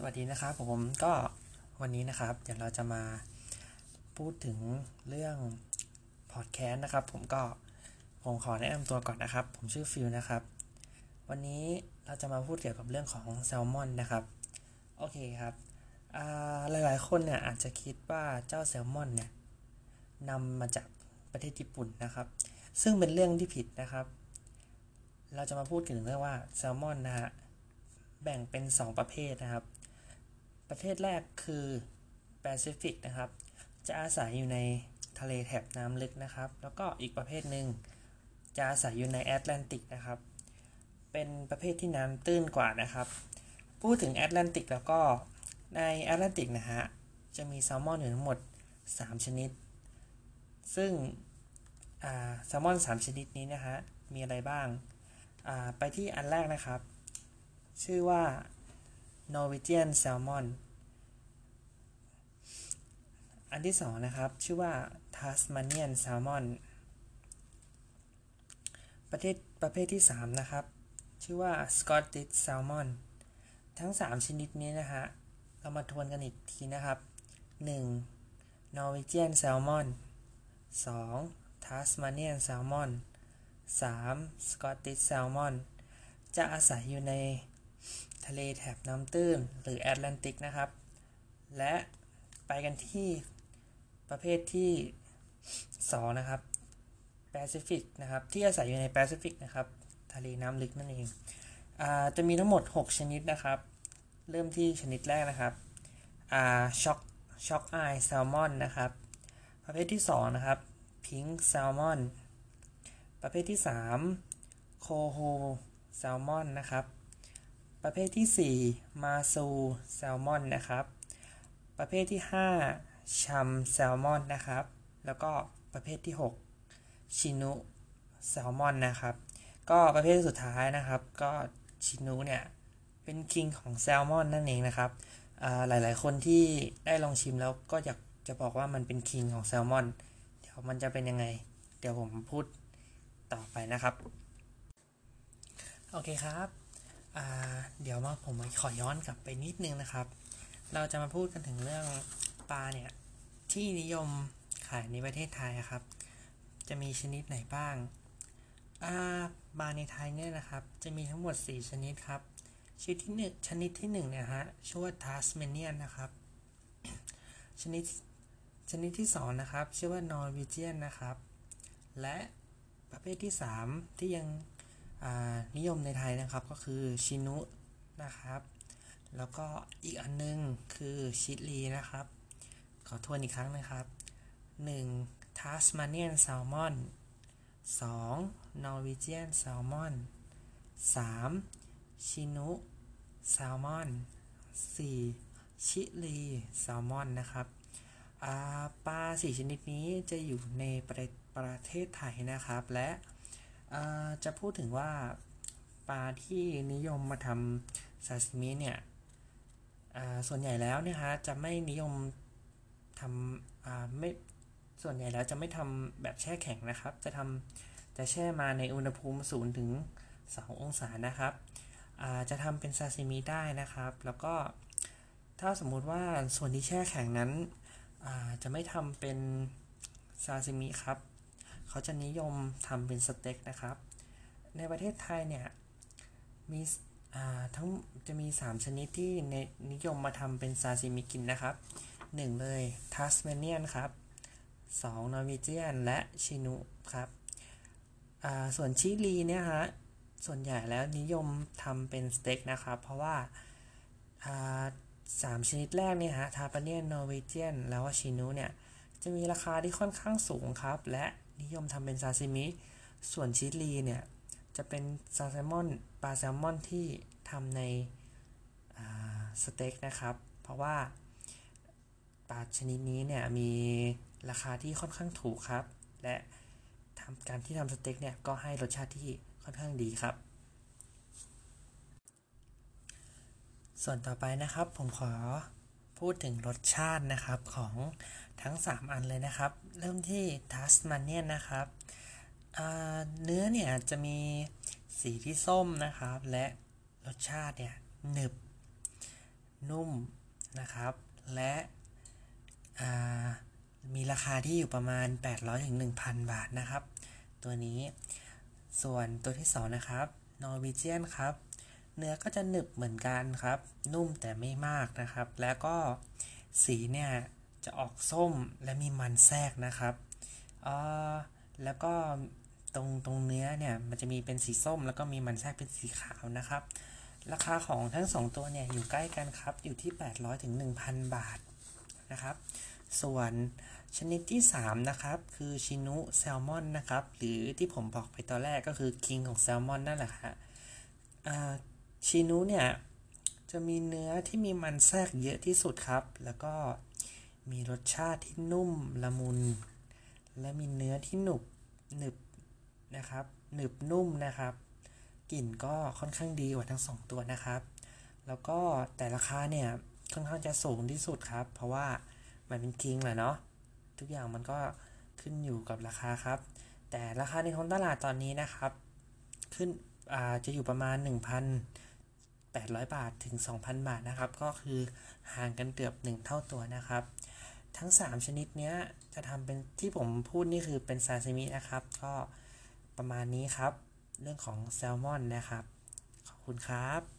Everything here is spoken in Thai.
สวัสดีนะครับผมก็วันนี้นะครับ เดี๋ยวเราจะมาพูดถึงเรื่องพอดแคสต์นะครับ ผมก็ผมขอแนะนำตัวก่อนนะครับ ผมชื่อฟิลนะครับ วันนี้เราจะมาพูดเกี่ยวกับเรื่องของแซลมอนนะครับ โอเคครับหลายๆ คนเนี่ยอาจจะคิดว่าเจ้าแซลมอนเนี่ยนำมาจากประเทศญี่ปุ่นนะครับ ซึ่งเป็นเรื่องที่ผิดนะครับ เราจะมาพูดถึงเรื่องว่าแซลมอนนะฮะแบ่งเป็น 2 ประเภทนะครับ ประเภทแรกคือแปซิฟิกนะครับ จะอาศัยอยู่ในทะเลแถบน้ำลึกนะครับ แล้วก็อีกประเภทหนึ่งจะอาศัยอยู่ในแอตแลนติกนะครับ เป็นประเภทที่น้ำตื้นกว่านะครับ พูดถึงแอตแลนติกแล้วก็ในแอตแลนติกนะฮะ จะมีแซลมอนอยู่ทั้งหมด 3 ชนิด ซึ่งแซลมอน 3 ชนิดนี้นะฮะ มีอะไรบ้าง ไปที่อันแรกนะครับ ชื่อว่า Norwegian Salmon อันที่สองนะครับ ชื่อว่า Tasmanian Salmon ประเทศประเภทที่ 3 นะครับ ชื่อว่า Scottish Salmon ทั้ง 3 ชนิดนี้นะฮะ เรามาทวนกันอีกทีนะครับ 1. Norwegian Salmon 2. Tasmanian Salmon 3. Scottish Salmon จะอาศัยอยู่ใน ทะเลแถบน้ำตื้นหรือแอตแลนติกนะครับ และไปกันที่ประเภทที่2นะครับแปซิฟิกนะครับ ที่อาศัยอยู่ในแปซิฟิกนะครับ ทะเลน้ำลึกนั่นเองจะมีทั้งหมด 6 ชนิดนะครับ เริ่มที่ชนิดแรกนะครับช็อกช็อกไอแซลมอนนะครับ ประเภทที่ 2 นะครับพิงค์แซลมอนประเภทที่ 3 โคโฮแซลมอนนะครับ ประเภทที่ 4 มาซูแซลมอนนะครับ ประเภทที่ 5ชัมแซลมอนนะครับ แล้วก็ประเภทที่ 6 ชินุแซลมอนนะครับ ก็ประเภทสุดท้ายนะครับ ก็ชินุเนี่ยเป็นคิงของแซลมอนนั่นเองนะครับหลาย ๆ คนที่ได้ลองชิมแล้วก็อยากจะบอกว่ามันเป็นคิงของแซลมอน เดี๋ยวมันจะเป็นยังไง เดี๋ยวผมพูดต่อไปนะครับ โอเคครับ เดี๋ยวมาผมขอย้อนกลับไปนิดนึงนะครับ เราจะมาพูดกันถึงเรื่องปลาเนี่ยที่นิยมขายในประเทศไทยครับ จะมีชนิดไหนบ้างปลาในไทยเนี่ยนะครับ จะมีทั้งหมด 4 ชนิดครับ ชนิดที่หนึ่งชนิดที่1เนี่ยฮะชื่อว่า Tasmanian นะครับ ชนิดชนิดที่ 2 นะครับ ชื่อว่า Norwegian นะครับ และประเภทที่ 3 ที่ยัง นิยมในไทยนะครับก็คือชินุนะครับ แล้วก็อีกอันนึงคือชิลีนะครับ ขอทวนอีกครั้งนะครับ 1. Tasmanian Salmon 2. Norwegian Salmon 3. ชินุแซลมอน 4. ชิลีแซลมอนนะครับปลาสี่ชนิดนี้จะอยู่ในประประเทศไทยนะครับและ จะพูดถึงว่าปลาที่นิยมมาทำซาซิมิเนี่ยส่วนใหญ่แล้วเนี่ยฮะจะไม่นิยมทำไม่ส่วนใหญ่แล้วจะไม่ทำแบบแช่แข็งนะครับ จะทำจะแช่มาในอุณหภูมิศูนย์ถึง2องศานะครับจะทำเป็นซาซิมิได้นะครับ แล้วก็ถ้าสมมุติว่าส่วนที่แช่แข็งนั้นจะไม่ทำเป็นซาซิมิครับ เขาจะนิยมทำเป็นสเต็กนะครับ ในประเทศไทยเนี่ยมีทั้งจะมี 3 ชนิดที่ในนิยมมาทำเป็นซาซิมิกินนะครับ 1 เลย Tasmanian ครับ2 Norwegian และชินุครับส่วนชิลีเนี่ยฮะส่วนใหญ่แล้วนิยมทำเป็นสเต็กนะครับ เพราะว่าสามชนิดแรกเนี่ยฮะ Tasmanian Norwegian แล้วว่าชินุเนี่ยจะมีราคาที่ค่อนข้างสูงครับ และ นิยมทำเป็นซาซิมิ ส่วนชิลีเนี่ยจะเป็นซาแซลมอนปลาแซลมอนที่ทำในสเต็กนะครับ เพราะว่าปลาชนิดนี้เนี่ยมีราคาที่ค่อนข้างถูกครับ และทำการที่ทำสเต็กเนี่ยก็ให้รสชาติที่ค่อนข้างดีครับ ส่วนต่อไปนะครับผมขอ พูดถึงรสชาตินะครับของทั้ง 3 อันเลยนะครับ เริ่มที่ทัสมันเนียนนะครับเนื้อเนี่ยจะมีสีที่ส้มนะครับ และรสชาติเนี่ยหนึบ นุ่มนะครับ และมีราคาที่อยู่ประมาณ 800ถึง1,000 บาทนะครับ ตัวนี้ส่วนตัวที่ 2 นะครับนอร์วีเจียนครับ เนื้อก็จะหนึบเหมือนกันครับ นุ่มแต่ไม่มากนะครับ แล้วก็สีเนี่ยจะออกส้มและมีมันแทรกนะครับอ่าแล้วก็ตรงตรงเนื้อเนี่ยมันจะมีเป็นสีส้ม แล้วก็มีมันแทรกเป็นสีขาวนะครับ ราคาของทั้ง 2 ตัวเนี่ยอยู่ใกล้กันครับ อยู่ที่ 800ถึง1,000 บาทนะครับ ส่วนชนิดที่ 3 นะครับ คือชินุแซลมอนนะครับ หรือที่ผมบอกไปตอนแรกก็คือคิงของแซลมอนนั่นแหละฮะอ่า ชินุเนี่ยจะมีเนื้อที่มีมันแทรกเยอะที่สุดครับ แล้วก็มีรสชาติที่นุ่มละมุน และมีเนื้อที่หนุบหนึบนะครับ หนึบนุ่มนะครับ กลิ่นก็ค่อนข้างดีกว่าทั้งสองตัวนะครับ แล้วก็แต่ราคาเนี่ยค่อนข้างจะสูงที่สุดครับ เพราะว่ามันเป็นคิงแหละเนาะ ทุกอย่างมันก็ขึ้นอยู่กับราคาครับ แต่ราคาในท้องตลาดตอนนี้นะครับ ขึ้นอ่าจะอยู่ประมาณ 800 บาทถึง 2,000 บาทนะครับ ก็คือห่างกันเกือบ 1 เท่าตัวนะครับ ทั้ง 3 ชนิดเนี้ยจะทำเป็นที่ผมพูดนี่คือเป็นซาซิมินะครับ ก็ประมาณนี้ครับ เรื่องของแซลมอนนะครับ ขอบคุณครับ